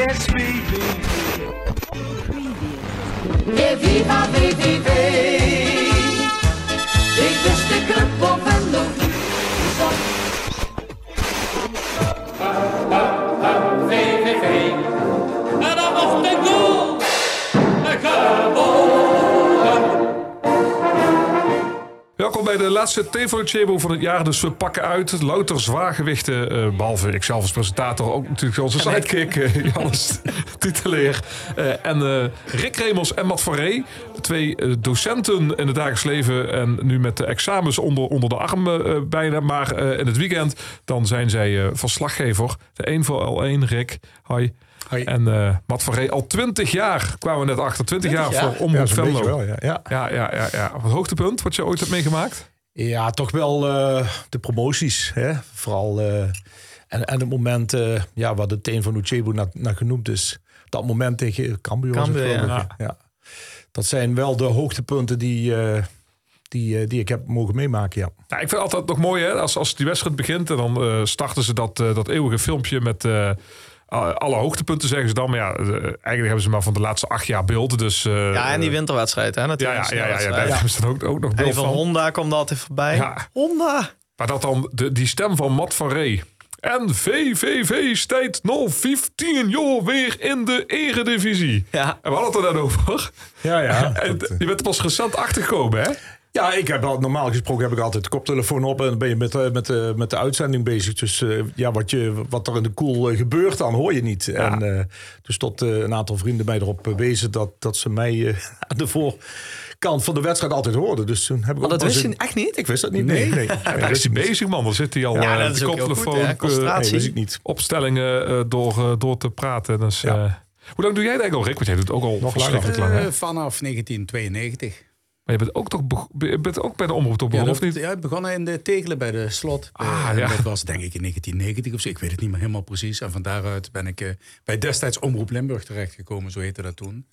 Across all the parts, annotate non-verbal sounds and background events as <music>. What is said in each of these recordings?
It's VVV. Viva VVV. Ik wist de club Welkom bij de laatste TV-chebo van het jaar. Dus we pakken uit louter zwaargewichten. eh behalve ik zelf als presentator. Ook natuurlijk onze sidekick, eh, Jannes <laughs> Titeleer. eh, en Rick Remels en Matt Verree. Twee docenten in het dagelijks leven. En nu met de examens onder, onder de arm bijna. Maar in het weekend dan zijn zij verslaggever. De een voor L1, Rick. Hoi. Hoi. En eh Matt Verree al 20 jaar kwamen we net achter. 20, jaar, jaar? voor Omroep Ja, Venlo. wel, ja. Ja. Ja, ja, ja, ja. Het hoogtepunt wat je ooit hebt meegemaakt? Ja, toch wel eh, de promoties. Hè? Vooral. eh, en, en het moment eh, ja, waar de teen van Uchebo naar, naar genoemd is. Dat moment tegen Cambuur. was het, Cambuur, geloof ja. Dat zijn wel de hoogtepunten die, eh, die, die ik heb mogen meemaken. Ja. Ja, ik vind het altijd nog mooi hè, als, als die wedstrijd begint en dan eh, starten ze dat, dat eeuwige filmpje met eh, alle hoogtepunten, zeggen ze dan. Maar ja, eh, eigenlijk hebben ze maar van de laatste acht jaar beelden. Dus, eh, Ja, en die winterwedstrijd, hè? ja, Natuurlijk. ja, ja, ja, ja, daar hebben ze dan ook, ook nog En beeld die van van. Honda komt altijd voorbij. Ja. Honda! Maar dat dan de, die stem van Matt van Ree. En VVV staat nog 15 jaar weer in de eredivisie. Ja. En we hadden het er net over. Ja, ja. <laughs> En eh, je bent er pas recent achtergekomen, hè? Ja, ik heb al, normaal gesproken heb ik altijd de koptelefoon op en dan ben je met, eh, met, de met de uitzending bezig. Dus eh, ja, wat, je, wat er in de koel eh, gebeurt, dan hoor je niet. En, eh, dus tot eh, een aantal vrienden mij erop eh, wezen dat, dat ze mij eh, <laughs> aan de voorkant van de wedstrijd altijd hoorden. Dus toen heb ik Maar ook dat wist je echt niet? Ik wist dat niet. Nee, nee. nee, Daar dat is hij bezig, man. Dan zit hij al Ja, eh, dat met is de ook heel goed, koptelefoon. eh, Concentratie. Nee, wist ik niet. opstellingen eh, door, eh, door te praten. Dus, Ja. eh, hoe lang doe jij het eigenlijk al, Rick? Want jij doet het ook al Nog langer. Eh, vanaf 1992. Maar je bent ook, toch je bent ook bij de omroep toch Ja, begonnen, dat, of niet? ja, ik begon in de Tegelen bij de slot. Ah, Eh, ja. Dat was denk ik in 1990 of zo. Ik weet het niet meer helemaal precies. En van daaruit ben ik eh, bij destijds Omroep Limburg terechtgekomen. Zo heette dat toen.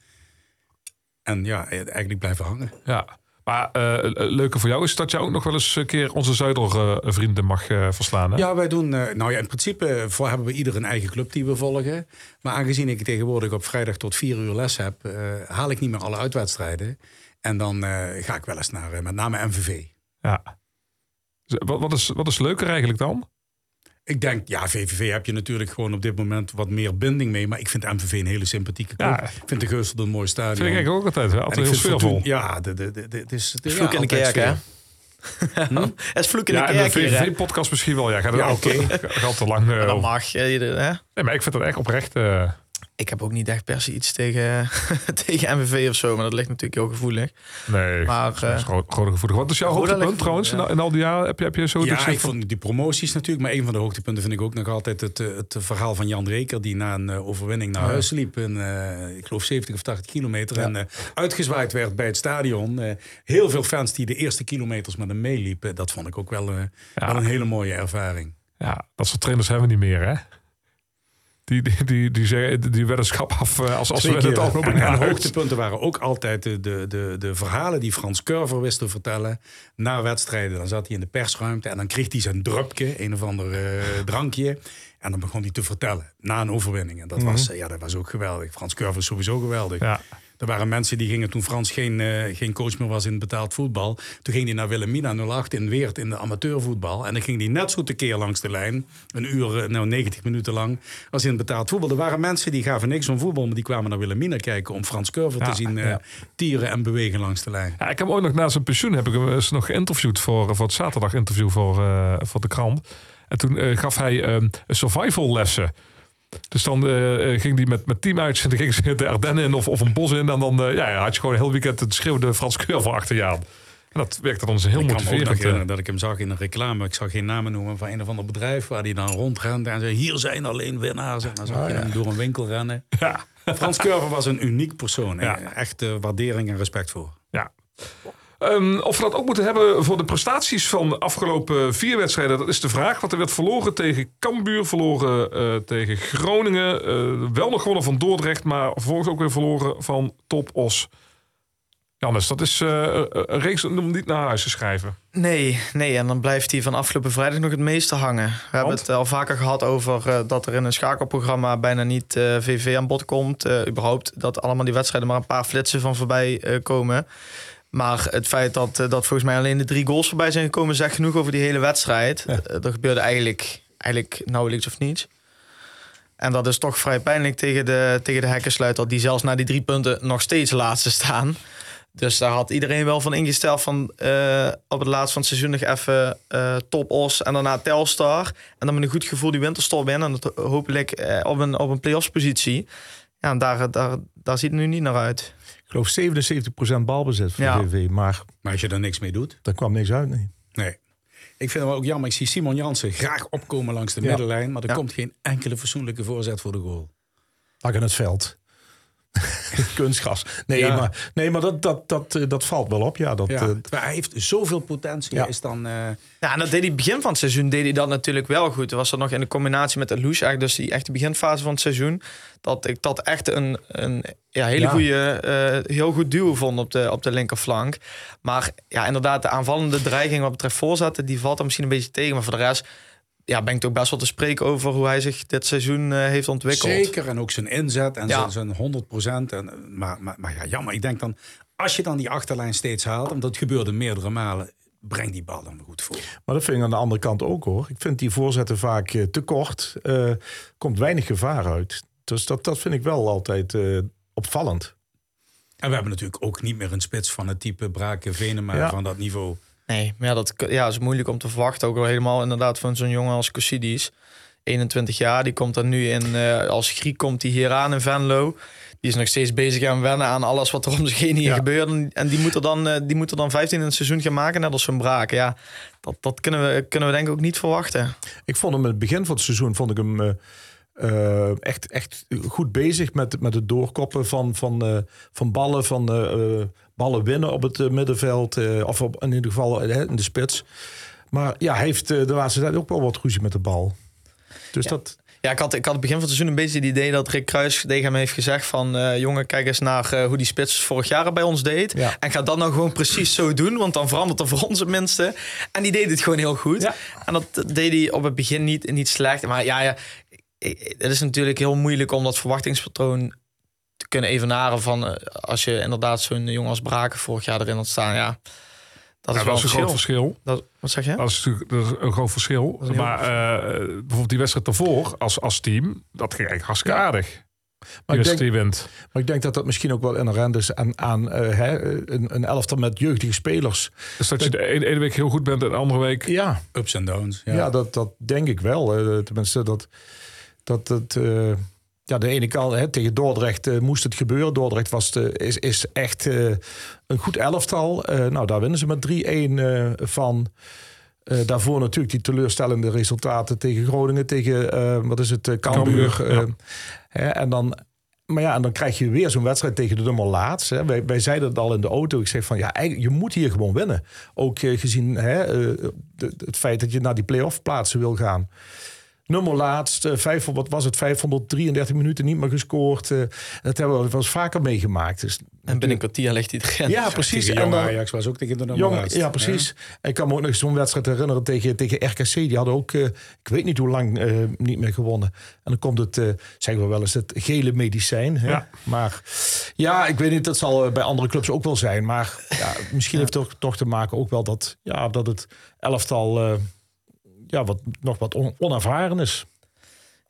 En ja, eh, eigenlijk blijven hangen. Ja. Maar eh, leuke voor jou is dat je ook nog wel eens een keer onze Zuider-vrienden mag verslaan. Hè? Ja, wij doen. nou ja, in principe voor hebben we ieder een eigen club die we volgen. Maar aangezien ik tegenwoordig op vrijdag tot vier uur les heb, haal ik niet meer alle uitwedstrijden. En dan eh, ga ik wel eens naar eh, met name MVV. Ja. Wat, wat, is, wat is leuker eigenlijk dan? Ik denk, ja, VVV heb je natuurlijk gewoon op dit moment wat meer binding mee. Maar ik vind MVV een hele sympathieke club. Ja. Ik vind de Geusel een mooi stadion. Vind ik eigenlijk ook altijd. Hè? En Altijd heel sfeervol. Ja, de, de, de, de- het is... De, Vloek ja, in de kerk, hè? sfeer. <laughs> Het is vloek in Ja, de en de kerk? VVV-podcast misschien wel. Ja, gaat er Ja, <laughs> al, gaat te lang. eh, Dat over. mag. ja, hè? Nee, maar ik vind dat echt oprecht. eh, Ik heb ook niet echt per se iets tegen, <laughs> tegen MVV of zo. Maar dat ligt natuurlijk heel gevoelig. nee, Maar, dat is eh, groot, groot gevoelig. Wat is jouw hoogtepunt trouwens in, ja. al- in al die jaren? Heb je, heb je zo Ja, ik van- vond die promoties natuurlijk. Maar een van de hoogtepunten vind ik ook nog altijd het, eh, het verhaal van Jan Reker. Die na een eh, overwinning naar huis liep. In, eh, ik geloof 70 of 80 kilometer. En uitgezwaaid werd bij het stadion. Eh, heel veel fans die de eerste kilometers met hem meeliepen. Dat vond ik ook wel, eh, Ja. wel een hele mooie ervaring. Ja, dat soort trainers hebben we niet meer, hè? Die, die, die, die, die weddenschap af eh, als, als we het al En, en de hoogtepunten waren ook altijd de, de, de, de verhalen die Frans Curver wist te vertellen. Na wedstrijden, dan zat hij in de persruimte en dan kreeg hij zijn drupje, een of ander eh, drankje. En dan begon hij te vertellen, na een overwinning. En dat, was, eh, ja, dat was ook geweldig. Frans Curver is sowieso geweldig. Ja. Er waren mensen die gingen toen Frans geen, eh, geen coach meer was in betaald voetbal. Toen ging hij naar Wilhelmina 08 in Weert in de amateurvoetbal. En dan ging hij net zo tekeer langs de lijn. Een uur, eh, nou 90 minuten lang, als in betaald voetbal. Er waren mensen die gaven niks om voetbal, maar die kwamen naar Wilhelmina kijken om Frans Curver Ja, te zien eh, tieren en bewegen langs de lijn. Ja, ik heb ooit nog na zijn pensioen heb ik hem eens nog geïnterviewd voor, voor het zaterdag interview voor, voor de krant. En toen gaf hij een survival lessen. Dus dan eh, eh, ging hij met, met team uit en dan ging ze <laughs> de Ardennen in of, of een bos in. En dan eh, ja, had je gewoon een heel weekend het schreeuwde Frans Curver achter je aan. En dat werkte dan eens heel ik motiverend. herinneren dat ik hem zag in een reclame. Ik zag geen namen noemen van een of ander bedrijf waar hij dan rondrende en zei: Hier zijn alleen winnaars. En dan zag je hem door een winkel rennen. <laughs> Ja. Frans Curver was een uniek persoon. Ja. Echt waardering en respect voor. Ja. Ehm, of we dat ook moeten hebben voor de prestaties van de afgelopen vier wedstrijden, dat is de vraag. Want er werd verloren tegen Cambuur, verloren eh, tegen Groningen. eh, wel nog gewonnen van Dordrecht, maar vervolgens ook weer verloren van Top Os. Jannes, dat is eh, een reeks om niet naar huis te schrijven. Nee, nee, en dan blijft hij van afgelopen vrijdag nog het meeste hangen. We hebben het al vaker gehad over dat er in een schakelprogramma bijna niet VV aan bod komt. Überhaupt dat allemaal die wedstrijden maar een paar flitsen van voorbij komen. Maar het feit dat, eh, dat volgens mij alleen de drie goals voorbij zijn gekomen, zegt genoeg over die hele wedstrijd. Ja. Eh, er gebeurde eigenlijk, eigenlijk nauwelijks of niets. En dat is toch vrij pijnlijk tegen de, tegen de hekkensluiter, die zelfs na die drie punten nog steeds laatste staan. Dus daar had iedereen wel van ingesteld van eh, op het laatst van het seizoen nog even eh, top os en daarna Telstar. En dan met een goed gevoel die winterstop in en dat hopelijk op een, op een play-offs positie. Ja, en daar, daar, daar ziet het nu niet naar uit. Ik geloof 77% balbezit voor Ja. VV, maar Maar als je er niks mee doet. daar kwam niks uit. Nee. Nee. Ik vind het wel ook jammer. Ik zie Simon Jansen graag opkomen langs de Ja. middenlijn. Maar er Ja. komt geen enkele fatsoenlijke voorzet voor de goal. Lag in het veld. <laughs> Kunstgras. Nee, Ja. maar, nee, maar dat, dat, dat, eh, dat valt wel op. Ja, dat, Ja. eh, maar hij heeft zoveel potentie. Ja. Is dan... eh, Ja, en dat deed hij begin van het seizoen deed hij dat natuurlijk wel goed. Er was er nog in de combinatie met de Loes, eigenlijk dus die echte beginfase van het seizoen, dat ik dat echt een, een ja, hele Ja. goede, eh, heel goed duo vond op de, op de linkerflank. Maar ja, inderdaad, de aanvallende dreiging wat betreft voorzetten, die valt er misschien een beetje tegen. Maar voor de rest ja, ben ik toch best wel te spreken over hoe hij zich dit seizoen eh, heeft ontwikkeld. Zeker, en ook zijn inzet en Ja. zijn, zijn 100 procent. En, maar, maar, maar ja, jammer. Ik denk dan, als je dan die achterlijn steeds haalt, want dat gebeurde meerdere malen, breng die bal dan goed voor. maar dat vind ik aan de andere kant ook hoor. Ik vind die voorzetten vaak eh, te kort. eh, komt weinig gevaar uit. Dus dat, dat vind ik wel altijd eh, opvallend. En we hebben natuurlijk ook niet meer een spits van het type Braken Venema Ja. van dat niveau. Nee, maar ja, dat ja, is moeilijk om te verwachten. Ook wel helemaal inderdaad van zo'n jongen als Cosidis. 21 jaar, die komt dan nu in, eh, als Griek komt hij hier aan in Venlo. Die is nog steeds bezig aan wennen aan alles wat er om zich heen hier Ja. gebeurt. En- die moet, er dan, eh, die moet er dan 15 in het seizoen gaan maken, net als zo'n braken. Ja, dat, dat kunnen, we, kunnen we denk ik ook niet verwachten. Ik vond hem in het begin van het seizoen vond ik hem eh, echt, echt goed bezig met, met het doorkoppen van, van, van ballen, van ballen winnen op het eh, middenveld. eh, of op, in ieder geval eh, in de spits. Maar ja, hij heeft de laatste tijd ook wel wat ruzie met de bal. Dus dat, Ja, ik had, ik had het begin van het seizoen een beetje het idee dat Rick Kruis tegen hem heeft gezegd van... jongen, kijk eens naar hoe die spits vorig jaar bij ons deed. Ja. En ga dat nou gewoon precies zo doen, want dan verandert er voor ons het minste. En die deed het gewoon heel goed. Ja. En dat deed hij op het begin niet, niet slecht. Maar ja, ja, het is natuurlijk heel moeilijk om dat verwachtingspatroon kunnen evenaren van... eh, als je inderdaad zo'n jongen als Braken vorig jaar erin had staan, ja... Dat is Ja, wel dat is een groot verschil. Dat, wat zeg je? Dat is natuurlijk dat is een groot verschil. een Maar eh, bijvoorbeeld die wedstrijd daarvoor als, als team, dat ging eigenlijk hartstikke aardig. Die maar, ik denk, maar ik denk dat dat misschien ook wel inherent is aan, aan eh, hè, een, een elftal met jeugdige spelers. Dus dat je de ene, ene week heel goed bent en de andere week... Ja, Ups en downs. Ja, Ja. dat, dat denk ik wel. Eh, tenminste, dat, dat het. Ja, de ene kant, hè, tegen Dordrecht eh, moest het gebeuren. Dordrecht was de, is, is echt eh, een goed elftal. Eh, nou, daar winnen ze met 3-1 eh, van. Daarvoor natuurlijk die teleurstellende resultaten tegen Groningen, tegen wat is het, Cambuur. Ja. hè, en dan, maar ja, en dan krijg je weer zo'n wedstrijd tegen de nummer laatst. Hè. Wij, wij zeiden het al in de auto. Ik zeg van ja, je moet hier gewoon winnen. Ook gezien hè, de- het feit dat je naar die play-off plaatsen wil gaan. Nummer laatst, eh, vijf, wat was het, 533 minuten niet meer gescoord. eh, dat hebben we wel eens vaker meegemaakt. Dus, En binnen een kwartier ligt hij erin. ja, precies. En dan- Ajax was ook tegen de nummer ja, precies. Ik kan me ook nog zo'n wedstrijd herinneren tegen, tegen RKC. Die hadden ook, eh, ik weet niet hoe lang, eh, niet meer gewonnen. En dan komt het, eh, zeggen we wel eens, het gele medicijn. Hè? Ja. Maar ja, ik weet niet, dat zal eh, bij andere clubs ook wel zijn. Maar ja, misschien heeft het toch, toch te maken ook wel dat, ja, dat het elftal eh, ja, wat, nog wat on- onervaren is.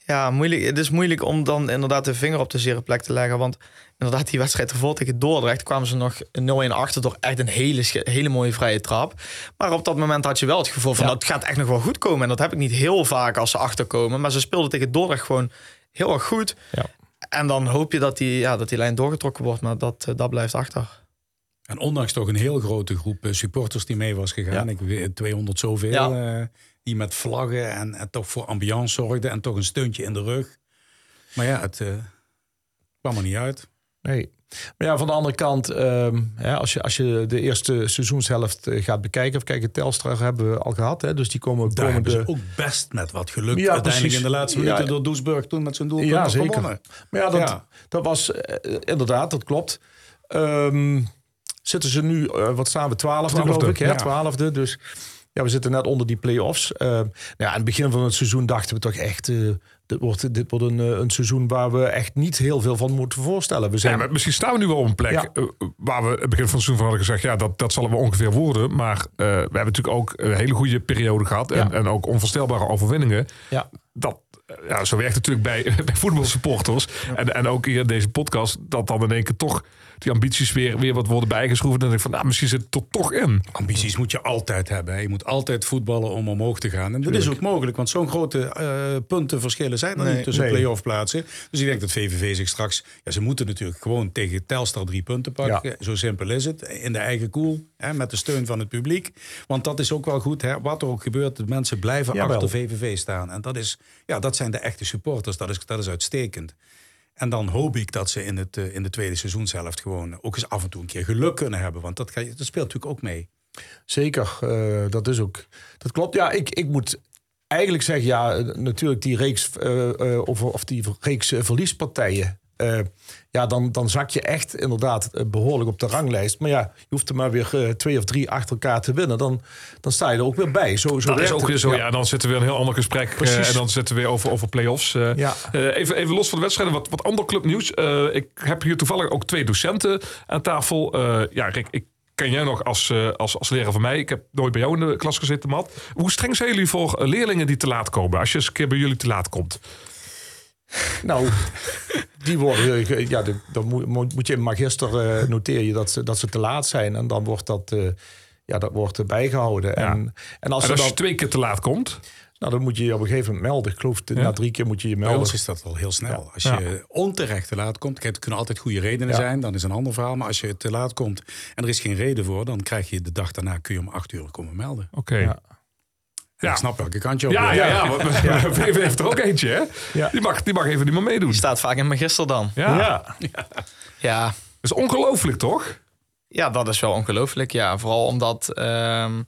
Ja, moeilijk. Het is moeilijk om dan inderdaad de vinger op de zere plek te leggen. Want inderdaad, die wedstrijd ervoor tegen Dordrecht kwamen ze nog 0-1 achter door echt een hele, hele mooie vrije trap. Maar op dat moment had je wel het gevoel van Ja. dat gaat echt nog wel goed komen. En dat heb ik niet heel vaak als ze achterkomen. Maar ze speelden tegen Dordrecht gewoon heel erg goed. Ja. En dan hoop je dat die, ja, dat die lijn doorgetrokken wordt. Maar dat, eh, dat blijft achter. En ondanks toch een heel grote groep eh, supporters die mee was gegaan. Ja. Ik weet 200 zoveel. Ja. Die met vlaggen en, en toch voor ambiance zorgden. En toch een steuntje in de rug. Maar ja, het eh, kwam er niet uit. Nee. Maar ja, van de andere kant, ehm, als, je, als je de eerste seizoenshelft eh, gaat bekijken, of kijken, Telstra hebben we al gehad. Hè, dus die komen Daar hebben komende... ze ook best met wat geluk. Ja, uiteindelijk precies. in de laatste Ja. minuten door Doesburg toen met zijn doelpunt Ja, zeker. gewonnen. Maar ja, dat, dat was eh, inderdaad, dat klopt. Ehm, zitten ze nu, wat staan we, twaalfde Twaalfde, geloof ik. Hè? Twaalfde, dus ja, we zitten net onder die play-offs. Eh, nou ja, aan het begin van het seizoen dachten we toch echt... eh, dit wordt, dit wordt een, eh, een seizoen waar we echt niet heel veel van moeten voorstellen. We Ja, zijn, maar misschien staan we nu wel op een plek Ja. eh, waar we het begin van het seizoen van hadden gezegd, ja, dat, dat zal het wel ongeveer worden. Maar we hebben natuurlijk ook een hele goede periode gehad en, Ja. en ook onvoorstelbare overwinningen. ja, Dat, ja, zo werkt het natuurlijk bij, <laughs> bij voetbalsupporters. En, en ook hier in deze podcast, dat dan in één keer toch die ambities weer, weer wat worden bijgeschroefd. En dan denk ik van, nou, misschien zit het er toch in. Ambities moet je altijd hebben. hè. Je moet altijd voetballen om omhoog te gaan. En dat is ook mogelijk, want zo'n grote eh, puntenverschillen zijn er Nee, niet tussen nee. play-off plaatsen. Dus ik denk dat VVV zich straks... Ja, ze moeten natuurlijk gewoon tegen Telstar drie punten pakken. Ja. Zo simpel is het. In de eigen koel, hè, met de steun van het publiek. Want dat is ook wel goed. Hè. Wat er ook gebeurt, de mensen blijven Jawel. achter VVV staan. En dat, is, ja, dat zijn de echte supporters. Dat is, dat is uitstekend. En dan hoop ik dat ze in, het, eh, in de tweede seizoenshelft gewoon ook eens af en toe een keer geluk kunnen hebben. Want dat, je- dat speelt natuurlijk ook mee. zeker. eh, dat is ook... Dat klopt. Ja, ik, ik moet eigenlijk zeggen, ja, eh, natuurlijk die reeks, of, of die reeks verliespartijen... eh, ja, dan, dan zak je echt inderdaad eh, behoorlijk op de ranglijst. Maar ja, je hoeft er maar weer eh, twee of drie achter elkaar te winnen. Dan, dan sta je er ook weer bij. Zo, zo Dat is werkt ook weer zo. Ja. Ja. dan zitten we in een heel ander gesprek. en dan zitten we weer over, over play-offs. Ja. Even, even los van de wedstrijden, wat, wat ander clubnieuws. Ik heb hier toevallig ook twee docenten aan tafel. Ja, Rick, ik ken jij nog als, als, als leraar van mij. Ik heb nooit bij jou in de klas gezeten, Matt. Hoe streng zijn jullie voor leerlingen die te laat komen? Als je eens een keer bij jullie te laat komt. Nou, die worden, eh, ja, de- dan moet, je in magister eh, noteer je dat ze, dat ze te laat zijn. En dan wordt dat, eh, ja, dat wordt er bijgehouden. Ja. En, en als, En als dan, je twee keer te laat komt. nou, dan moet je je op een gegeven moment melden. Ik geloof, Ja. na drie keer moet je je Bij melden. ons is dat al heel snel. Als je Ja. onterecht te laat komt, er kunnen altijd goede redenen Ja. zijn, dan is een ander verhaal. Maar als je te laat komt en er is geen reden voor, dan krijg je de dag daarna kun je om acht uur komen melden. Oké. Ja. Ja. Ik snap welke kant je op Ja, ja, ja. VV <laughs> heeft er ook eentje, hè? Ja. Die, mag, die mag even niet meer meedoen. Die staat vaak in magister dan. Ja. Ja. Ja, Dat is ongelooflijk, toch? Ja, dat is wel ongelooflijk. Ja, vooral omdat, ehm,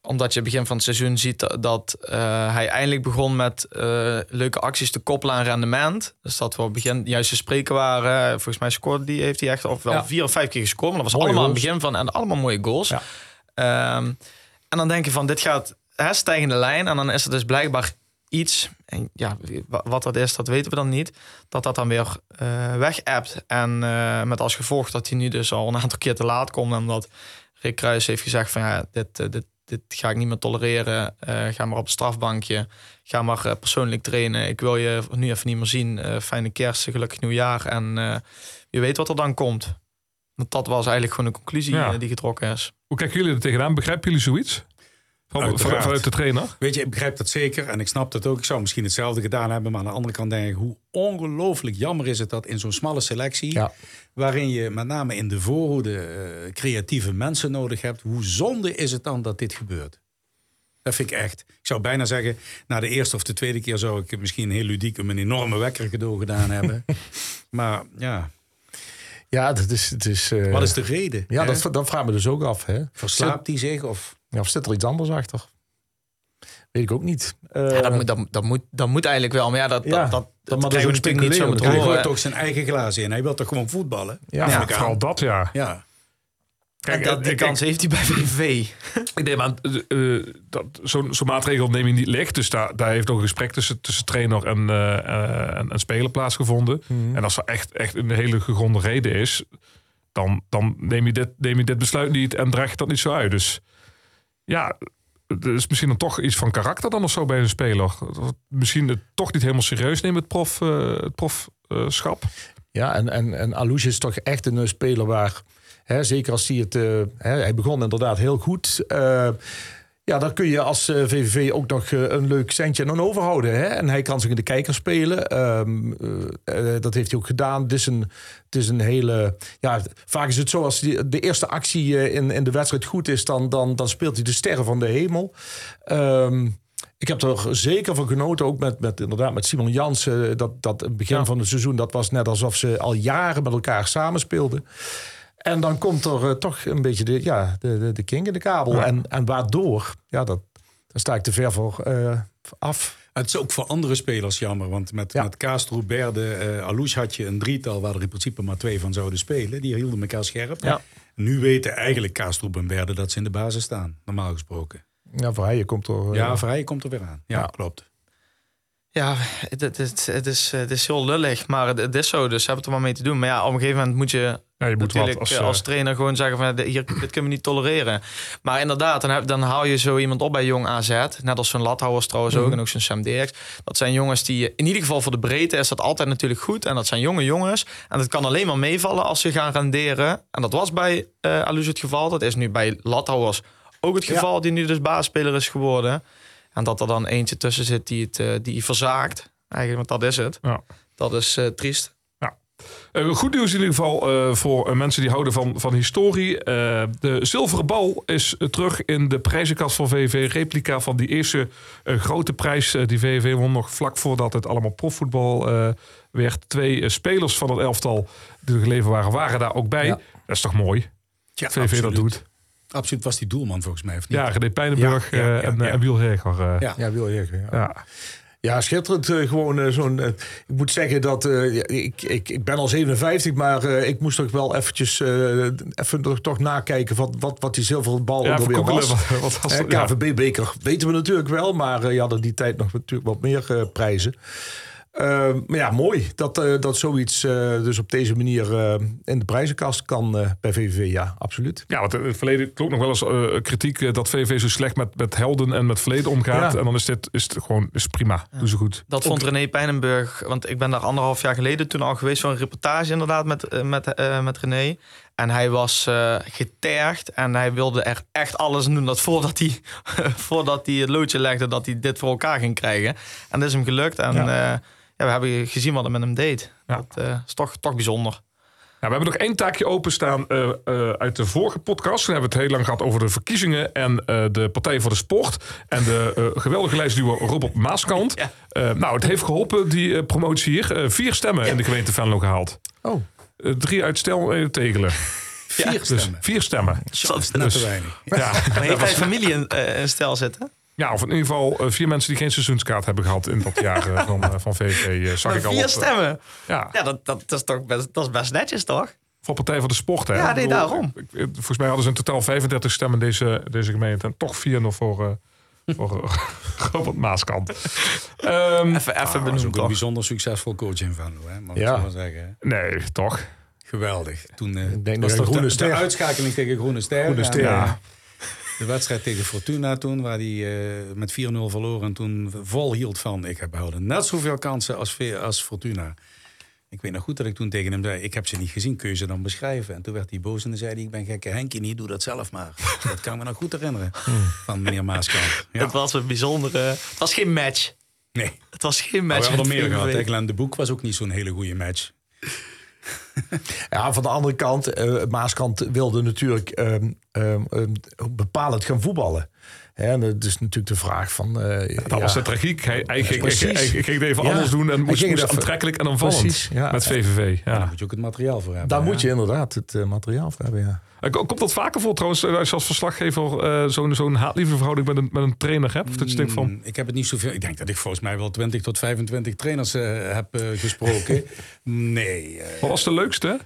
omdat je begin van het seizoen ziet dat, eh, hij eindelijk begon met eh, leuke acties te koppelen aan rendement. Dus dat we op het begin juist te spreken waren. Volgens mij scoorde die, heeft hij echt of wel Ja. vier of vijf keer gescoord. Maar dat was Mooie allemaal aan het begin van en allemaal mooie goals. Ja. Ehm, en dan denk je van dit gaat hè, stijgende lijn. En dan is er dus blijkbaar iets. En ja, wa- wat dat is, dat weten we dan niet. Dat dat dan weer eh weg appt. En eh, met als gevolg dat hij nu dus al een aantal keer te laat komt. En dat Rick Kruis heeft gezegd van ja, dit, eh, dit, dit ga ik niet meer tolereren. Ga maar op het strafbankje. Ga maar persoonlijk trainen. Ik wil je nu even niet meer zien. Fijne kerst, gelukkig nieuwjaar. En je weet wat er dan komt. Want dat was eigenlijk gewoon de conclusie Ja. die getrokken is. Hoe kijken jullie er tegenaan? Begrijpen jullie zoiets? Van, vanuit de trainer? Weet je, ik begrijp dat zeker en ik snap dat ook. Ik zou misschien hetzelfde gedaan hebben, maar aan de andere kant denk ik... hoe ongelooflijk jammer is het dat in zo'n smalle selectie... Ja. waarin je met name in de voorhoede eh, creatieve mensen nodig hebt... hoe zonde is het dan dat dit gebeurt? Dat vind ik echt. Ik zou bijna zeggen, na de eerste of de tweede keer... zou ik misschien heel ludiek een enorme wekker cadeau gedaan <laughs> hebben. maar ja, Ja, dat is... Het is eh, wat is de reden? ja, hè? dat, dat vragen we dus ook af. Hè? Verslaapt hij zich of... Ja, of zit er iets anders achter? Weet ik ook niet. Eh, Ja, dat, moet, dat, dat, moet, dat moet eigenlijk wel. Maar ja, dat, Ja, dat, dat, dat krijgen we natuurlijk niet zo met Hij gooit toch zijn eigen glazen in. Hij wil toch gewoon voetballen? ja, vooral dat, ja. Ja. En Kijk, dat, die ik- kans heeft hij bij VVV. Ik neem aan, eh, eh, dat zo'n zo'n maatregel neem je niet licht. Dus daar, daar heeft ook een gesprek tussen, tussen trainer en, eh, eh, en, en speler plaatsgevonden. En als er echt, echt een hele gegronde reden is, dan, dan neem, je dit, neem je dit besluit niet en draag je dat niet zo uit. Dus ja, is misschien dan toch iets van karakter dan of zo bij een speler. Misschien het toch niet helemaal serieus nemen, het, prof, eh, het profschap. Ja, en, en, en Alouche is toch echt een eh, speler waar, hè, zeker als hij het, eh, hè, hij begon inderdaad heel goed. Eh, ja, daar kun je als eh, VVV ook nog eh, een leuk centje aan overhouden. Hè? En hij kan zich in de kijker spelen. Ehm, eh, eh, dat heeft hij ook gedaan. Het is een, het is een hele. Ja, vaak is het zo als die, de eerste actie eh, in, in de wedstrijd goed is, dan, dan, dan speelt hij de sterren van de hemel. Ehm, ik heb er zeker van genoten, ook met, met, inderdaad, met Simon Jansen. Dat, dat het begin van het seizoen, dat was net alsof ze al jaren met elkaar samenspeelden. En dan komt er eh, toch een beetje de, ja, de, de, de king in de kabel. En, en waardoor, ja, dat, daar sta ik te ver voor eh, af. Het is ook voor andere spelers jammer. Want met, Ja. met Kaastroep, Berde, Alouche had je een drietal... waar er in principe maar twee van zouden spelen. Die hielden elkaar scherp. Ja. Nu weten eigenlijk Kaastroep en Berde dat ze in de basis staan, normaal gesproken. Ja, hij komt er... eh, Ja, Vrij komt er weer aan. Ja. klopt. Ja, het, het, is, het is heel lullig, maar het, is zo. Dus hebben er maar mee te doen. Maar ja, op een gegeven moment moet je Ja, je moet natuurlijk wat als, als, eh, trainer gewoon zeggen van dit- hier, dit kunnen we niet tolereren. Maar inderdaad, dan, heb, dan haal je zo iemand op bij Jong AZ. Net als zo'n Lathouwers trouwens Mhm. ook en ook zo'n Sam Dirks. Dat zijn jongens die, in ieder geval voor de breedte is dat altijd natuurlijk goed. En dat zijn jonge jongens. En dat kan alleen maar meevallen als ze gaan renderen. En dat was bij eh Alus het geval. Dat is nu bij Lathouwers ook het geval. Die nu dus baasspeler is geworden. En dat er dan eentje tussen zit die het eh, die verzaakt. Eigenlijk, want dat is het. Ja. Dat is eh, triest. Eh, goed nieuws in ieder geval eh, voor mensen die houden van, van historie. Eh, de zilveren bal is terug in de prijzenkast van VVV. Replica van die eerste eh, grote prijs die VVV won. Nog vlak voordat het allemaal profvoetbal eh, werd. Twee spelers van het elftal die er geleverd waren, waren daar ook bij. Ja. Dat is toch mooi? Ja, VVV dat doet. Absoluut was die doelman volgens mij, of niet? Ja, René Pijnenburg Ja, ja, eh, ja, en, ja. eh, en Wiel Heger. Ja. Ja. Ja. ja. Ja, schitterend. eh, gewoon eh, zo'n. eh, ik moet zeggen dat. eh, ik, ik, ik ben al 57, maar eh, ik moest toch wel eventjes. eh, even toch- nakijken wat, wat, wat die zilveren bal Ja, was. wat- wat was. KVB-beker weten we natuurlijk wel, maar eh, je hadden die tijd nog natuurlijk wat meer prijzen. Eh, maar ja, mooi dat, eh, dat zoiets eh, dus op deze manier eh, in de prijzenkast kan eh, bij VVV. Ja, absoluut. Ja, want in het verleden klonk nog wel eens eh, kritiek dat VVV zo slecht met, met helden en met verleden omgaat. Ja. En dan is dit is het gewoon is prima. Doen ze goed. Dat vond René Pijnenburg, want ik ben daar anderhalf jaar geleden toen al geweest voor een reportage inderdaad met, met, eh, met René. En hij was eh, getergd en hij wilde er echt alles doen dat voordat hij, <laughs> voordat hij het loodje legde dat hij dit voor elkaar ging krijgen. En dat is hem gelukt en Ja. Ja, we hebben gezien wat hij met hem deed. Ja. Dat eh, is toch, toch bijzonder. Ja, we hebben nog één taakje openstaan eh, eh, uit de vorige podcast. Toen hebben we het heel lang gehad over de verkiezingen en eh, de Partij voor de Sport. En de eh, geweldige lijstduwer Robert Maaskant. <laughs> Ja. Eh, nou, het heeft geholpen, die promotie hier. Vier stemmen in de gemeente Venlo gehaald. Oh, drie uit Stel en Tegelen. Vier Dus stemmen. vier stemmen. Dat is Net te weinig. Ja, Maar heeft hij familie in, in stijl zitten? Ja, of in ieder geval eh, vier mensen die geen seizoenskaart hebben gehad in dat jaar eh, van, eh, van VV. zag ik al vier op, stemmen. Ja, Ja, dat, dat, dat, is toch best, dat is best netjes, toch? voor Partij voor de Sport. Hè? Ja, Ik nee, daarom. ik- ik- Volgens mij hadden ze in totaal 35 stemmen deze, deze gemeente. En toch vier nog voor, eh voor <laughs> Robert Maaskant. Ehm, Even, even Dat is benoemd, ook een bijzonder succesvol coach in Venlo, hè? Mag ik Ja. zo maar zeggen. nee, toch? Geweldig. Toen eh, Ik denk was dat toch Groene de, Ster- de uitschakeling tegen Groene Ster. Groene En, Ster, ja. De wedstrijd tegen Fortuna toen, waar hij eh, met 4-0 verloor en toen vol hield van... ik heb houden net zoveel kansen als, als Fortuna. Ik weet nog goed dat ik toen tegen hem zei, ik heb ze niet gezien, kun je ze dan beschrijven? En toen werd hij boos en dan zei hij, ik ben gekke Henkie niet, doe dat zelf maar. <laughs> dat kan ik me nog goed herinneren van meneer Maaskant. <laughs> Ja. Het was een bijzondere... Het was geen match. Nee, Het was geen match. we hebben met meer gehad. Glenn de Boek was ook niet zo'n hele goede match. Ja, van de andere kant, eh Maaskant wilde natuurlijk ehm, ehm, bepalend gaan voetballen. Hè, en dat is natuurlijk de vraag van... eh, Dat ja, was de tragiek. Hij, hij, ging, Precies. hij, hij ging het even Ja. anders doen en Hij moest, ging moest aantrekkelijk en aanvallend Precies, ja. met VVV. Daar Ja. moet je ook het materiaal voor hebben. Daar moet je inderdaad het eh, materiaal voor hebben, ja. Eh, Komt dat vaker voor trouwens, als je als verslaggever eh, zo'n zo'n haatliefde verhouding met een, met een trainer hebt? Of dat je denkt van, Mm, Ik heb het niet zoveel. Ik denk dat ik volgens mij wel 20 tot 25 trainers heb eh, gesproken. <laughs> nee. wat was de leukste?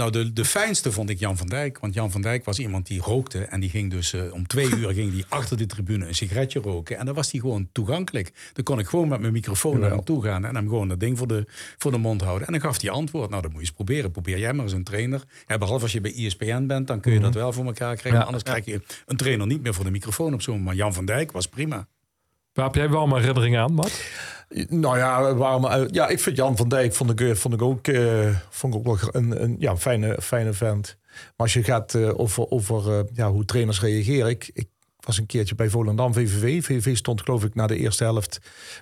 Nou, de, de fijnste vond ik Jan van Dijk. Want Jan van Dijk was iemand die rookte. En die ging dus eh, om twee uur ging die achter de tribune een sigaretje roken. En dan was hij gewoon toegankelijk. Dan kon ik gewoon met mijn microfoon naar hem toe gaan. En hem gewoon dat ding voor de, voor de mond houden. En dan gaf hij antwoord. Nou, dat moet je eens proberen. Probeer jij maar eens een trainer. Ja, behalve als je bij E ESPN bent, dan kun je dat wel voor elkaar krijgen. Anders krijg je een trainer niet meer voor de microfoon op zo'n moment. Maar Jan van Dijk was prima. Waar heb jij wel mijn herinneringen aan, Matt? Nou ja, waarom, ja, ik vind Jan van Dijk vond ik, eh, vond ik ook, eh, vond ik ook wel een, een ja, fijne, fijne vent. Maar als je gaat eh, over, over eh, ja, hoe trainers reageren. Ik, ik was een keertje bij Volendam VVV. VVV stond geloof ik na de eerste helft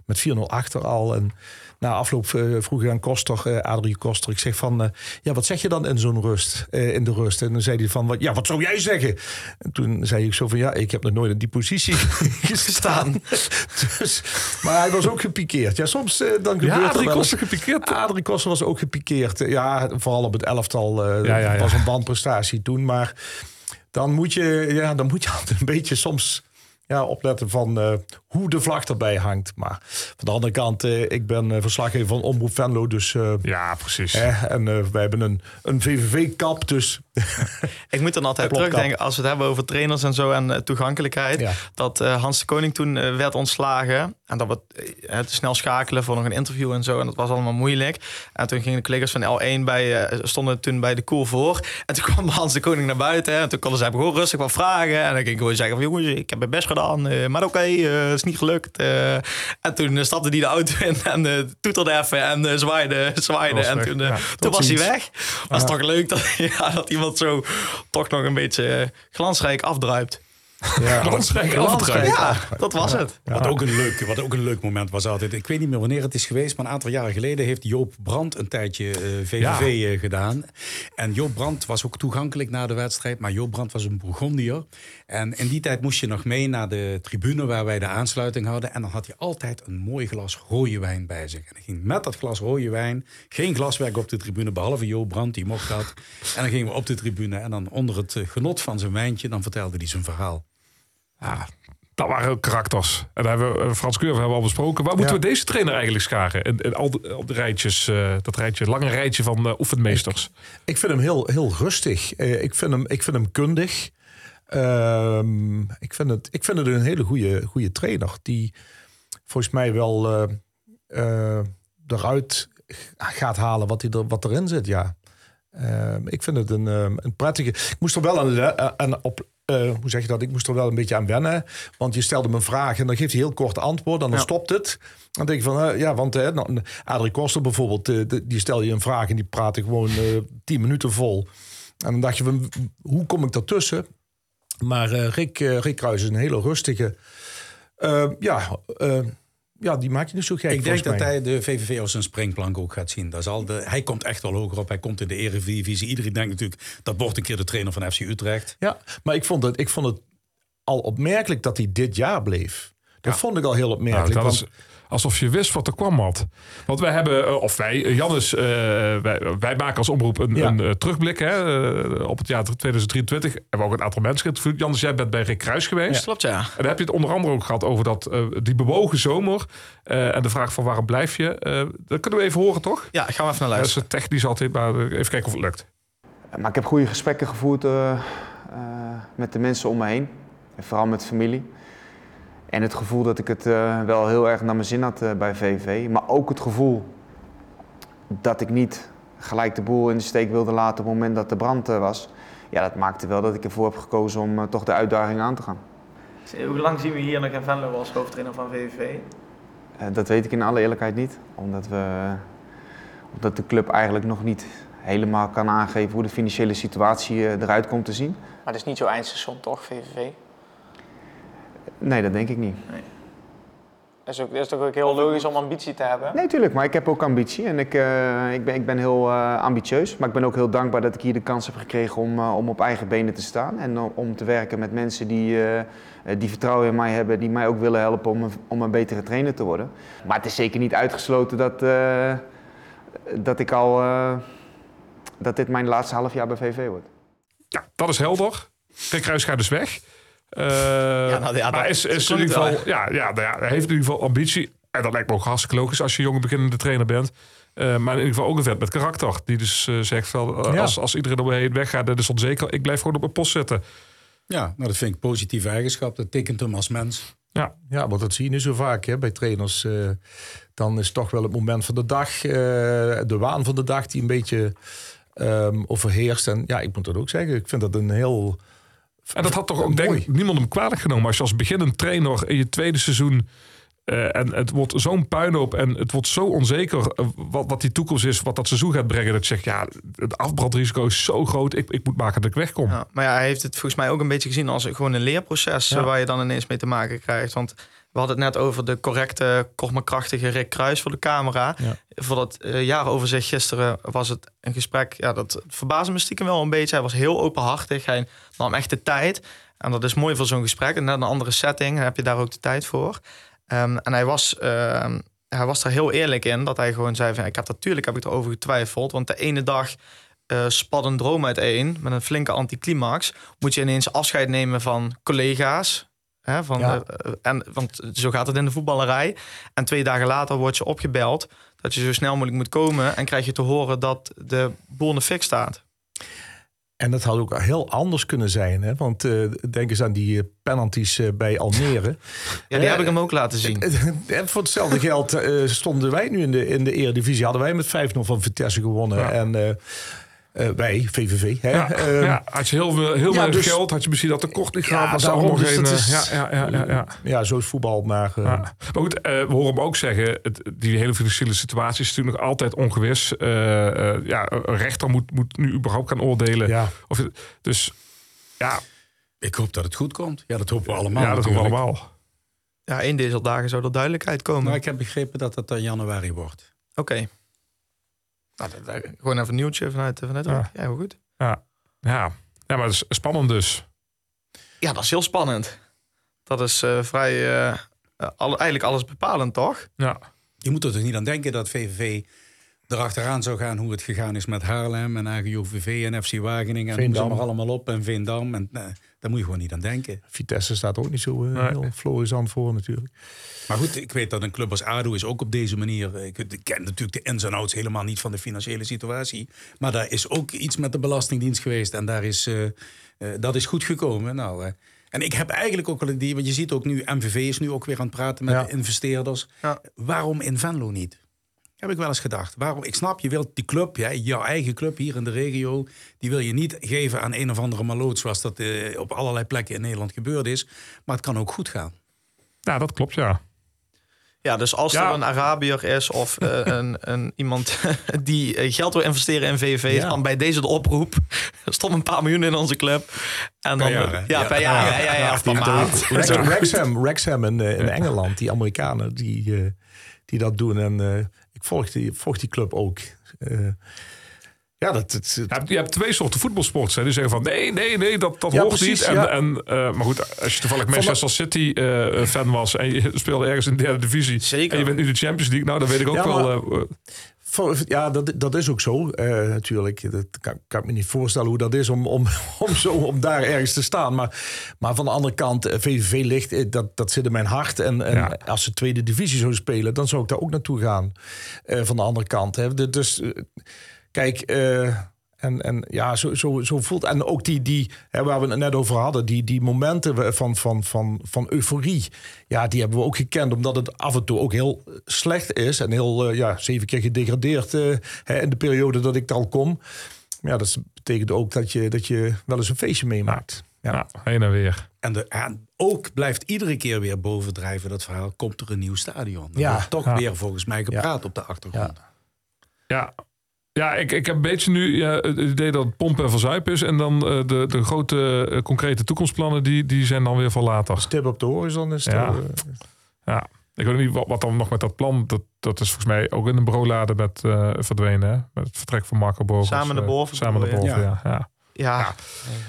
met 4-0 achter al. En na afloop eh, vroeg ik aan Koster, eh Adrie Koster. Ik zeg van, eh, ja, wat zeg je dan in zo'n rust, in de rust? En dan zei hij van, wat, ja, wat zou jij zeggen? En toen zei ik zo van, ja, ik heb nog nooit in die positie <laughs> gestaan. <laughs> dus, maar hij was ook gepikeerd. Ja, soms dan gebeurt Ja, er drie wel eens- kosten gepikeerd. Adrie Koster was ook gepikeerd. Ja, vooral op het elftal Ja, ja, ja. was een bandprestatie toen. Maar dan moet je, ja, dan moet je <laughs> altijd een beetje soms ja, opletten van eh, hoe de vlag erbij hangt. Maar van de andere kant, eh, ik ben eh, verslaggever van Omroep Venlo. Dus, Ja, precies. eh, en wij hebben een, een VVV-kap. Dus <laughs> Ik moet dan altijd terugdenken als we het hebben over trainers en zo en toegankelijkheid. Ja. Dat Hans de Koning toen werd ontslagen. En dat we te snel schakelen voor nog een interview en zo. En dat was allemaal moeilijk. En toen gingen de collega's van L1 bij, stonden toen bij de koel voor. En toen kwam Hans de Koning naar buiten. En toen konden ze hem gewoon rustig wat vragen. En dan ging ik gewoon zeggen van jongens, ik heb mijn best gedaan. Eh, maar oké, eh, is niet gelukt. eh. en toen stapte hij de auto in en toeterde even en zwaaide, <laughs> zwaaide. En weg. toen, Ja, toen was hij weg. Was toch leuk dat, <laughs> ja, dat iemand zo toch nog een beetje glansrijk afdruipt. Ja, <laughs> Glansrijk. Ja, dat was het. Wat, ook een leuk, wat ook een leuk moment was altijd. Ik weet niet meer wanneer het is geweest, maar een aantal jaren geleden heeft Joop Brandt een tijdje eh, VVV eh, gedaan. En Joop Brandt was ook toegankelijk na de wedstrijd, maar Joop Brandt was een Bourgondier. En in die tijd moest je nog mee naar de tribune waar wij de aansluiting hadden. En dan had hij altijd een mooi glas rode wijn bij zich. En hij ging met dat glas rode wijn, geen glaswerk op de tribune, behalve Joop Brandt, die mocht dat. En dan gingen we op de tribune en dan onder het eh, genot van zijn wijntje, dan vertelde hij zijn verhaal. Ja, dat waren ook karakters. En daar hebben we, eh, Frans Curve hebben we al besproken. Waar moeten Ja. we deze trainer eigenlijk scharen? En, en al de, al de rijtjes, eh, dat rijtje, lange rijtje van eh, oefenmeesters. ik vind hem heel, heel rustig. Ik, vind hem, ik vind hem kundig. Ehm, ik, vind het, ik vind het een hele goede, goede trainer. Die volgens mij wel eruit gaat halen wat, hij er, wat erin zit. Ja. Ehm, ik vind het een, een prettige. Ik moest er wel aan, aan op. eh, hoe zeg je dat? Ik moest er wel een beetje aan wennen. Want je stelde me een vraag en dan geeft hij heel kort antwoord en dan Ja. stopt het. Dan denk ik van, eh, ja, want nou, Adrie Koster bijvoorbeeld, die stel je een vraag en die praatte gewoon tien minuten vol. En dan dacht je van, hoe kom ik daartussen? Maar Rick, Rick Kruis is een hele rustige. ja, ja, die maak je niet zo gek. Ik denk dat hij de VVV als een springplank ook gaat zien. Dat zal de, hij komt echt wel hoger op. Hij komt in de Eredivisie. Iedereen denkt natuurlijk, dat wordt een keer de trainer van FC Utrecht. Ja, maar ik vond het, ik vond het al opmerkelijk dat hij dit jaar bleef. Dat vond ik al heel Nou, opmerkelijk. dat want- is alsof je wist wat er kwam, had. Want wij hebben, eh, of wij, eh, Jannes, eh, wij, wij maken als omroep een, Ja. een terugblik hè, op het jaar 2023. Hebben we ook een aantal mensen geïnterviewd. Jannes, jij bent bij Rick Kruis geweest. Klopt, ja. En daar heb je het onder andere ook gehad over dat, eh, die bewogen zomer. eh, en de vraag van waarom blijf je. Eh, dat kunnen we even horen, toch? Ja, gaan we even naar Dat is luisteren. technisch altijd, maar even kijken of het lukt. Maar ik heb goede gesprekken gevoerd met de mensen om me heen. En vooral met familie. En het gevoel dat ik het eh, wel heel erg naar mijn zin had eh, bij VV. Maar ook het gevoel dat ik niet gelijk de boel in de steek wilde laten op het moment dat de brand eh, was. Ja, dat maakte wel dat ik ervoor heb gekozen om toch de uitdaging aan te gaan. Hoe lang zien we hier nog in Venlo als hoofdtrainer van VVV? Eh, dat weet ik in alle eerlijkheid niet. Omdat, we, omdat de club eigenlijk nog niet helemaal kan aangeven hoe de financiële situatie eruit komt te zien. Maar het is niet zo eindstation toch, VVV? Nee, dat denk ik niet. Dat is, ook, dat is toch ook heel logisch om ambitie te hebben? Nee, tuurlijk, maar ik heb ook ambitie en ik, eh, ik, ben, ik ben heel eh, ambitieus. Maar ik ben ook heel dankbaar dat ik hier de kans heb gekregen om, eh, om op eigen benen te staan. En om, te werken met mensen die, die vertrouwen in mij hebben, die mij ook willen helpen om een, om een betere trainer te worden. Maar het is zeker niet uitgesloten dat, eh, dat ik al. eh, dat dit mijn laatste half jaar bij VV wordt. Ja, dat is helder. Rick Kruis gaat dus weg. Eh, nou ja, maar dat- is, is zo in ieder klinkt geval, ja, ja, nou ja, hij heeft in ieder geval ambitie. En dat lijkt me ook hartstikke logisch als je jonge beginnende trainer bent. Eh, maar in ieder geval ook een vet met karakter. Die dus eh, zegt, wel, Ja. als, als iedereen om me heen weggaat, dat is onzeker. Ik blijf gewoon op mijn post zitten. Ja, nou, dat vind ik een positieve eigenschap. Dat tekent hem als mens. Ja, Ja, want dat zie je niet zo vaak hè, bij trainers. eh, dan is toch wel het moment van de dag, eh, de waan van de dag, die een beetje ehm, overheerst. En ja, ik moet dat ook zeggen. Ik vind dat een heel. En dat had toch ook denk niemand hem kwalijk genomen. Als je als beginnend trainer in je tweede seizoen... eh, en het wordt zo'n puinhoop en het wordt zo onzeker eh, wat, wat die toekomst is, wat dat seizoen gaat brengen. Dat je zegt, ja, het afbrandrisico is zo groot. Ik, ik moet maken dat ik wegkom. Ja, maar ja, hij heeft het volgens mij ook een beetje gezien als gewoon een leerproces Ja. waar je dan ineens mee te maken krijgt. Want we hadden het net over de correcte, krachtige Rick Kruis voor de camera. Ja. Voor dat eh, jaaroverzicht gisteren was het een gesprek. Ja, dat verbaasde me stiekem wel een beetje. Hij was heel openhartig. Hij nam echt de tijd. En dat is mooi voor zo'n gesprek. En net een andere setting, dan heb je daar ook de tijd voor. Ehm, en hij was, ehm, hij was er heel eerlijk in dat hij gewoon zei: van, Ik heb natuurlijk heb ik erover getwijfeld. Want de ene dag eh spat een droom uiteen met een flinke anticlimax. Moet je ineens afscheid nemen van collega's. Hè, van, Ja. eh, en, want zo gaat het in de voetballerij. En twee dagen later word je opgebeld dat je zo snel mogelijk moet komen. En krijg je te horen dat de boel in de fik staat. En dat had ook heel anders kunnen zijn. Hè? Want eh, denk eens aan die eh, penalties bij Almere. <laughs> Ja, die heb ik hem ook laten zien. En voor hetzelfde geld stonden wij nu in de, in de Eredivisie. Hadden wij met 5-0 van Vitesse gewonnen. Ja. En eh, wij, VVV. Hè? Ja, Ehm, ja, had je heel, veel- heel ja, weinig dus- geld, had je misschien dat tekort niet Ja, gehad. was er daarom, dus dat eh, is- ja, ja, ja, ja, ja. ja, zo is voetbal. Maar eh, Ja. Maar goed, eh, we horen hem ook zeggen, het, die hele financiële situatie is natuurlijk nog altijd ongewis. Eh, eh, ja, een rechter moet, moet nu überhaupt gaan oordelen. ja. Of, dus ja, Ik hoop dat het goed komt. Ja, dat hopen we allemaal ja dat doen we allemaal. Ja, in deze dagen zou er duidelijkheid komen. Maar ik heb begrepen dat het dan januari wordt. Oké. Nou, dat- dat- gewoon even een nieuwtje vanuit, vanuit Ja. ja. ja, heel goed. Ja, ja. ja maar het is spannend dus. Ja, dat is heel spannend. Dat is eh, vrij, eh, eh, alle, eigenlijk alles bepalend, toch? Ja, Je moet er dus niet aan denken dat VVV erachteraan zou gaan hoe het gegaan is met Haarlem en AGOVV en FC Wageningen. En noem ze Veendam. maar allemaal op en Veendam. En, eh, daar moet je gewoon niet aan denken. Vitesse staat ook niet zo eh, Nee. heel florisant voor natuurlijk. Maar goed, ik weet dat een club als ADO is ook op deze manier... eh, Ik, ik ken natuurlijk de ins en outs helemaal niet van de financiële situatie. Maar daar is ook iets met de Belastingdienst geweest. En daar is, eh, eh, dat is goed gekomen. Nou, eh, en ik heb eigenlijk ook wel een idee... Want je ziet ook nu, MVV is nu ook weer aan het praten met Ja. de investeerders. Ja. Waarom in Venlo niet? Heb ik wel eens gedacht. Waarom? Ik snap, je wilt die club, ja, jouw eigen club hier in de regio... die wil je niet geven aan een of andere maloot... zoals dat eh, op allerlei plekken in Nederland gebeurd is. Maar het kan ook goed gaan. ja dat klopt, ja. Ja, dus als Ja. er een Arabier is of eh, <laughs> een, een, iemand <laughs> die eh, geld wil investeren in VVV, Ja. dan bij deze de oproep. <laughs> Stond een paar miljoen in onze club. En dan, jaar, hè? ja, Ja. per jaar. Ja, ja, ja, per maand. Wrexham, Wrexham in, in Engeland, die Amerikanen die, eh, die dat doen. En eh, ik volg die, volg die club ook. Eh, ja, dat, Je hebt, je hebt twee soorten voetbalsports. Hè. Die zeggen van nee, nee, nee, dat, dat Ja, hoort precies, niet. En, ja. en, eh, maar goed, als je toevallig Manchester City eh, fan was en je speelde ergens in de derde divisie. Zeker. En je bent nu de Champions League. Nou, dan weet ik ook Ja, wel. maar- Ja, dat, dat is ook zo, eh, natuurlijk. Dat kan, kan ik me niet voorstellen hoe dat is om, om, <laughs> om, zo, om daar ergens te staan. Maar, maar van de andere kant, eh, VVV ligt, eh, dat, dat zit in mijn hart. En, en Ja. als ze tweede divisie zouden spelen, dan zou ik daar ook naartoe gaan. Eh, van de andere kant. Hè. Dus eh, kijk, eh, en, en ja, zo, zo, zo voelt. En ook die, die hè, waar we het net over hadden, die, die momenten van, van, van, van euforie. Ja, die hebben we ook gekend, omdat het af en toe ook heel slecht is. En heel, eh, ja, zeven keer gedegradeerd eh, hè, in de periode dat ik er al kom. Ja, dat betekent ook dat je, dat je wel eens een feestje meemaakt. Ja. ja, heen en weer. En, de, en ook blijft iedere keer weer bovendrijven dat verhaal. Komt er een nieuw stadion? Er Ja. wordt toch Ja. weer volgens mij gepraat op de achtergrond. Ja. Ja, ik, ik heb een beetje nu ja, het idee dat het pompen en verzuipen is. En dan eh, de, de grote eh, concrete toekomstplannen, die, die zijn dan weer voor later. Stip op de horizon is Ja. eh, Ja. Ik weet niet wat, wat dan nog met dat plan. Dat, dat is volgens mij ook in de bureaulade met eh, verdwenen. Hè? Met het vertrek van Marco Bovens. Samen naar boven Samen naar boven, ja. ja. Ja,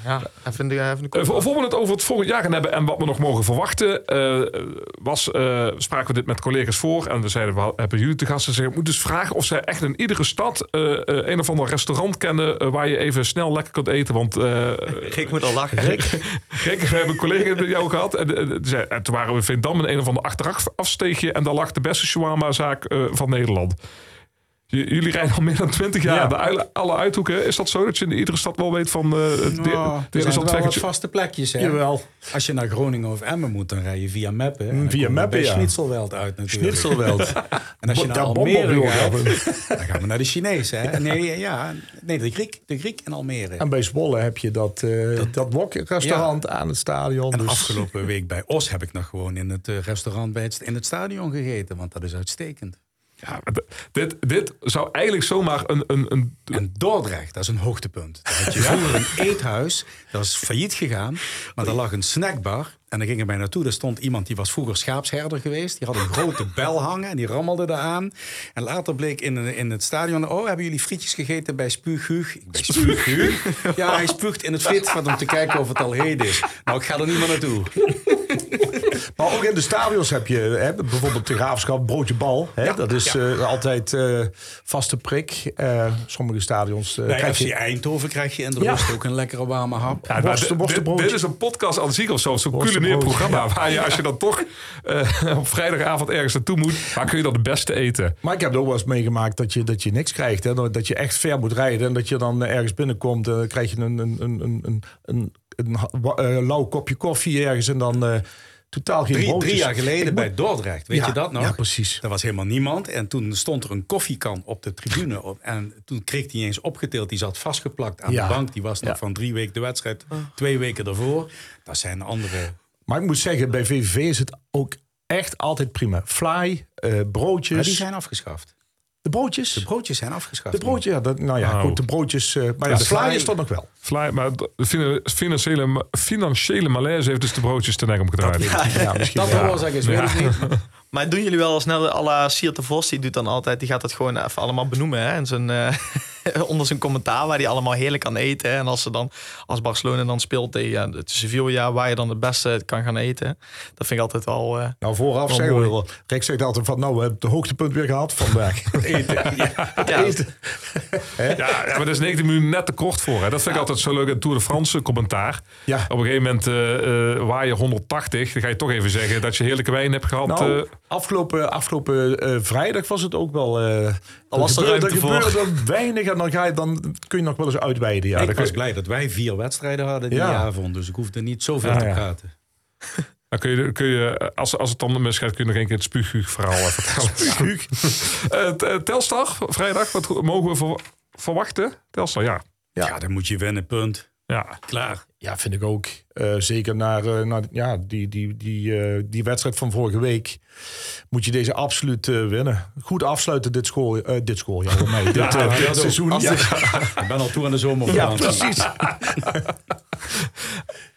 ja. even de, even de Eh, voor, voor we het over het volgend jaar gaan hebben en wat we nog mogen verwachten, eh, was, eh, spraken we dit met collega's voor. En we zeiden, we hebben jullie te gast. Ze zeggen, moet dus vragen of zij echt in iedere stad eh, eh, een of ander restaurant kennen waar je even snel lekker kunt eten. Want eh <laughs> Ik moet al lachen. Rick, <laughs> Rick, we hebben een collega met jou gehad. En, en toen waren we in Veendam in een of ander achterafsteegje. En daar lag de beste shawarma-zaak eh, van Nederland. Jullie rijden al meer dan twintig jaar Ja. bij alle, uithoeken. Is dat zo dat je in iedere stad wel weet van... eh dit- Nou, dit er zijn wel vaste plekjes. Hè? Jawel. Als je naar Groningen of Emmen moet, dan rij je via Meppen. En Mm, via Meppen, ja. Schnitzelweld uit natuurlijk. Schnitzelweld. <laughs> En als je naar Almere gaat, dan gaan we naar de Chinees. Hè? Nee, ja, nee de, Griek, de Griek in Almere. En bij Zwolle heb je dat, eh dat, wok-restaurant aan het stadion. En dus- afgelopen week bij Os heb ik nog gewoon in het eh, restaurant bij het, in het stadion gegeten. Want dat is uitstekend. Ja, dit, dit zou eigenlijk zomaar een... een, een En Dordrecht, dat is een hoogtepunt. Daar had je vroeger een eethuis, dat is failliet gegaan. Maar daar lag een snackbar. En daar gingen wij naartoe. Daar stond iemand die was vroeger schaapsherder geweest. Die had een grote <laughs> bel hangen en die rammelde daar aan. En later bleek in, in het stadion... Oh, hebben jullie frietjes gegeten bij Spuughuug? Bij Spuughuug? Ja, hij spuugt in het friet om te kijken of het al heet is. Nou, ik ga er niet meer naartoe. <laughs> Maar ook in de stadions heb je hè, bijvoorbeeld de graafschap, broodje bal. Hè, dat is eh, altijd eh, vaste prik. Eh, sommige stadions eh, Bij krijg FC je... Eindhoven krijg je in de Ja. rust ook een lekkere warme hap. Ja, dit- is een podcast aan zich of zo, zo'n culinair programma. ja. Waar je, als je dan toch eh, <laughs> op vrijdagavond ergens naartoe moet, waar kun je dan het beste eten? Maar ik heb ook wel eens meegemaakt dat je, dat je niks krijgt. Hè? Dat je echt ver moet rijden. En dat je dan ergens binnenkomt. En dan krijg je een, een, een, een, een, een, lauw kopje koffie ergens. En dan eh, totaal geen Drie, broodjes. drie jaar geleden Ik bij Dordrecht, weet Ja, je dat nog? ja, precies. Er was helemaal niemand. En toen stond er een koffiekan op de tribune. Op, en toen kreeg hij eens opgetild. Die zat vastgeplakt aan Ja. de bank. Die was nog van drie weken de wedstrijd. Twee weken ervoor. Dat zijn andere... Maar ik moet zeggen, bij VVV is het ook echt altijd prima. Fly, eh, broodjes. Maar die zijn afgeschaft. De broodjes? De broodjes zijn afgeschaft. De broodjes, ja. Dat, nou ja, Oh. goed, de broodjes. eh, maar ja, de fly- fly is dat nog wel. Fly, maar de fina- financiële, financiële malaise heeft dus de broodjes ten nek omgedraaid. Ja, misschien Dat wel. de oorzaak is, weet ik niet. <laughs> Maar doen jullie wel snel à la Siert de Vos? Die doet dan altijd, die gaat het gewoon even allemaal benoemen. Hè? En zijn, eh, <laughs> onder zijn commentaar waar hij allemaal heerlijk kan eten. hè. En als ze dan, als Barcelona dan speelt tegen het Sevilla, waar je dan het beste kan gaan eten. Dat vind ik altijd wel. eh, Nou, vooraf zeggen we mooi. wel. Rick zegt altijd van, nou, we hebben het hoogtepunt weer gehad vandaag. <laughs> Eten. <laughs> Ja, het eten. Ja, ja, maar dat is 19 minuten net te kort voor. Hè. Dat vind ik altijd zo leuk in Tour de France commentaar. Ja. Op een gegeven moment eh eh, waar je 180. Dan ga je toch even zeggen dat je heerlijke wijn hebt gehad. Nou, afgelopen, afgelopen eh, vrijdag was het ook wel... Al was er gebeurde- ruimte voor. gebeurde dan weinig en dan, ga je, dan kun je nog wel eens uitweiden. Ja, ik was je- blij dat wij vier wedstrijden hadden die Ja. avond. Dus ik hoefde niet zoveel Ah, te ja. praten. dan <laughs> kun je, kun je als, als het dan misgaat, kun je nog een keer het <laughs> spuughuug verhaal <laughs> vertellen. Eh, eh, Telstar, vrijdag, wat mogen we ver- verwachten? Telstar, ja. Ja. Ja. dan moet je winnen, punt. Ja. Klaar. Ja, vind ik ook. Eh, zeker naar, eh, naar ja, die, die, die, eh, die wedstrijd van vorige week. Moet je deze absoluut eh, winnen. Goed afsluiten dit, school, eh, dit schooljaar voor <laughs> mij. dit, ja, seizoen. Ja, Ik ben al toe aan de zomer. ja, precies. <laughs>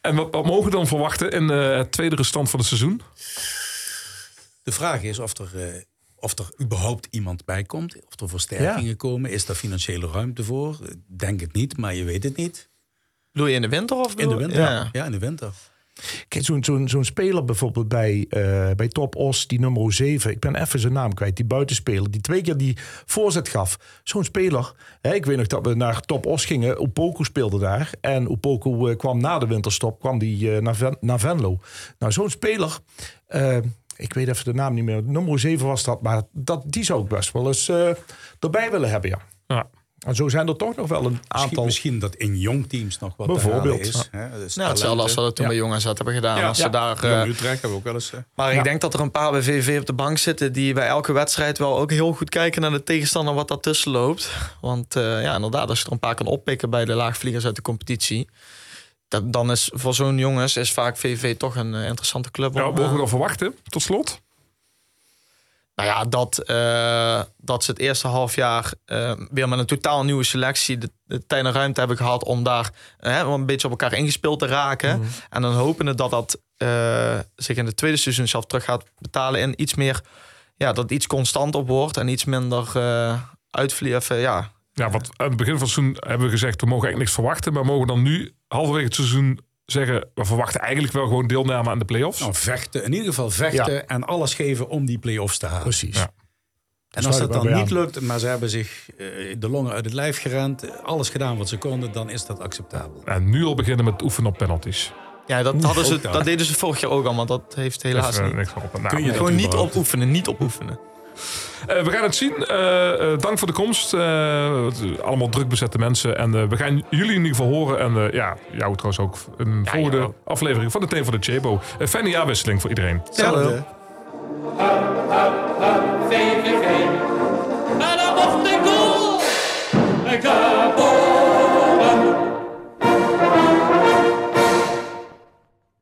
En wat, wat mogen we dan verwachten in eh, het tweede restant van het seizoen? De vraag is of er, eh, of er überhaupt iemand bij komt. Of er versterkingen komen. Is daar financiële ruimte voor? Denk het niet, maar je weet het niet. Bedoel je in de winter? Of In de winter. Ja. Ja, in de winter. Kijk, zo'n zo'n zo'n speler bijvoorbeeld bij, eh, bij Top Os, die nummer 7. Ik ben even zijn naam kwijt. Die buitenspeler, die twee keer die voorzet gaf. Zo'n speler. Hè, ik weet nog dat we naar Top Os gingen. Opoku speelde daar. En Opoku eh, kwam na de winterstop kwam die, eh, naar, Ven- naar Venlo. Nou, zo'n speler... ik weet even de naam niet meer. Nummer 7 was dat. Maar dat, die zou ik best wel eens eh, erbij willen hebben, ja. Ja. En zo zijn er toch nog wel een Misschien, aantal... misschien dat in jong teams nog wat Bijvoorbeeld. te halen is. Hè? Dus Nou, hetzelfde als we dat toen bij jongens dat hebben gedaan. als ze daar, eh, Jong Utrecht hebben we ook wel eens. maar ik denk dat er een paar bij VVV op de bank zitten die bij elke wedstrijd wel ook heel goed kijken naar de tegenstander wat daartussen loopt. Want eh, ja, inderdaad, als je er een paar kan oppikken bij de laagvliegers uit de competitie. Dat, dan is voor zo'n jongens is vaak VVV toch een eh, interessante club. Ja, om, mogen we dan verwachten, tot slot? Nou ja, dat, eh, dat ze het eerste half jaar eh, weer met een totaal nieuwe selectie de, de tijd en ruimte hebben gehad om daar eh, een beetje op elkaar ingespeeld te raken. En dan hopende dat dat zich in het tweede seizoen zelf terug gaat betalen en iets meer, ja, dat iets constant op wordt en iets minder uh, uitvliegen. Ja. Ja, want aan het begin van het seizoen hebben we gezegd, we mogen eigenlijk niks verwachten, maar mogen dan nu halverwege het seizoen zeggen, we verwachten eigenlijk wel gewoon deelname aan de play-offs? Nou, vechten, in ieder geval vechten Ja. en alles geven om die play-offs te halen. Precies. Ja. En als dat dan niet lukt, maar ze hebben zich eh, de longen uit het lijf gerend, alles gedaan wat ze konden, dan is dat acceptabel. En nu al beginnen met oefenen op penalties. Ja, dat, hadden ze, dat. deden ze vorig jaar ook al, maar dat heeft helaas niet. Kun je Gewoon niet opoefenen, niet opoefenen. Eh, we gaan het zien. Eh, eh, dank voor de komst. Eh, allemaal druk bezette mensen. En eh, we gaan jullie in ieder geval horen. En eh, ja, jou trouwens ook. Een volgende jou. aflevering van de Thee voor de Chebo. Een fijne jaarwisseling voor iedereen. Hetzelfde. VVV. En dan mocht de goal. Ik heb